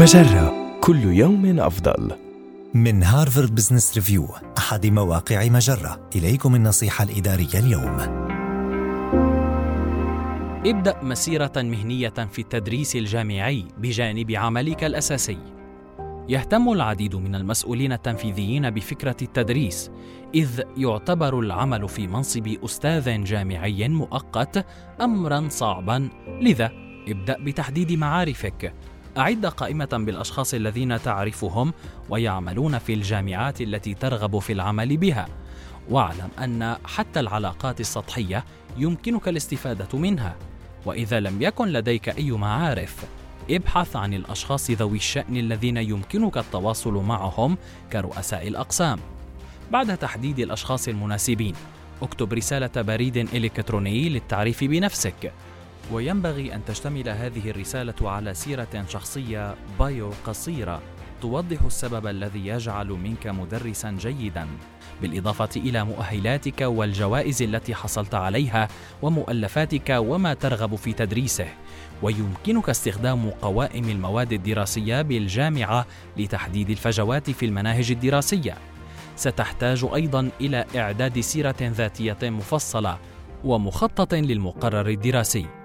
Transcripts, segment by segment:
مجرة كل يوم أفضل. من هارفارد بزنس ريفيو أحد مواقع مجرة إليكم النصيحة الإدارية اليوم ابدأ مسيرة مهنية في التدريس الجامعي بجانب عملك الأساسي. يهتم العديد من المسؤولين التنفيذيين بفكرة التدريس، إذ يعتبر العمل في منصب أستاذ جامعي مؤقت أمرا صعبا، لذا ابدأ بتحديد معارفك. أعد قائمة بالأشخاص الذين تعرفهم ويعملون في الجامعات التي ترغب في العمل بها. واعلم أن حتى العلاقات السطحية يمكنك الاستفادة منها. وإذا لم يكن لديك أي معارف، ابحث عن الأشخاص ذوي الشأن الذين يمكنك التواصل معهم كرؤساء الأقسام. بعد تحديد الأشخاص المناسبين، اكتب رسالة بريد إلكتروني للتعريف بنفسك. وينبغي أن تشتمل هذه الرسالة على سيرة شخصية بايو قصيرة توضح السبب الذي يجعل منك مدرسا جيدا. بالإضافة إلى مؤهلاتك والجوائز التي حصلت عليها ومؤلفاتك وما ترغب في تدريسه ويمكنك استخدام قوائم المواد الدراسية بالجامعة لتحديد الفجوات في المناهج الدراسية. ستحتاج أيضا إلى إعداد سيرة ذاتية مفصلة ومخطط للمقرر الدراسي.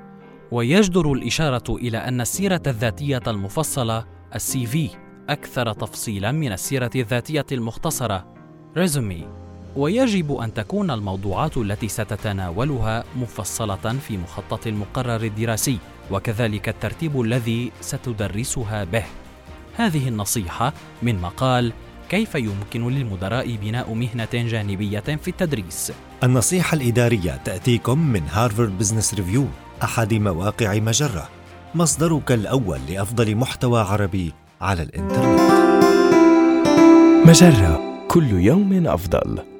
ويجدر الإشارة إلى أن السيرة الذاتية المفصلة ال CV أكثر تفصيلا من السيرة الذاتية المختصرة. Resume. ويجب أن تكون الموضوعات التي ستتناولها مفصلة في مخطط المقرر الدراسي وكذلك الترتيب الذي ستدرسها به. هذه النصيحة من مقال كيف يمكن للمدراء بناء مهنة جانبية في التدريس؟ النصيحة الإدارية تأتيكم من هارفارد بزنس ريفيو أحد مواقع مجرة مصدرك الأول لأفضل محتوى عربي على الإنترنت مجرة كل يوم أفضل.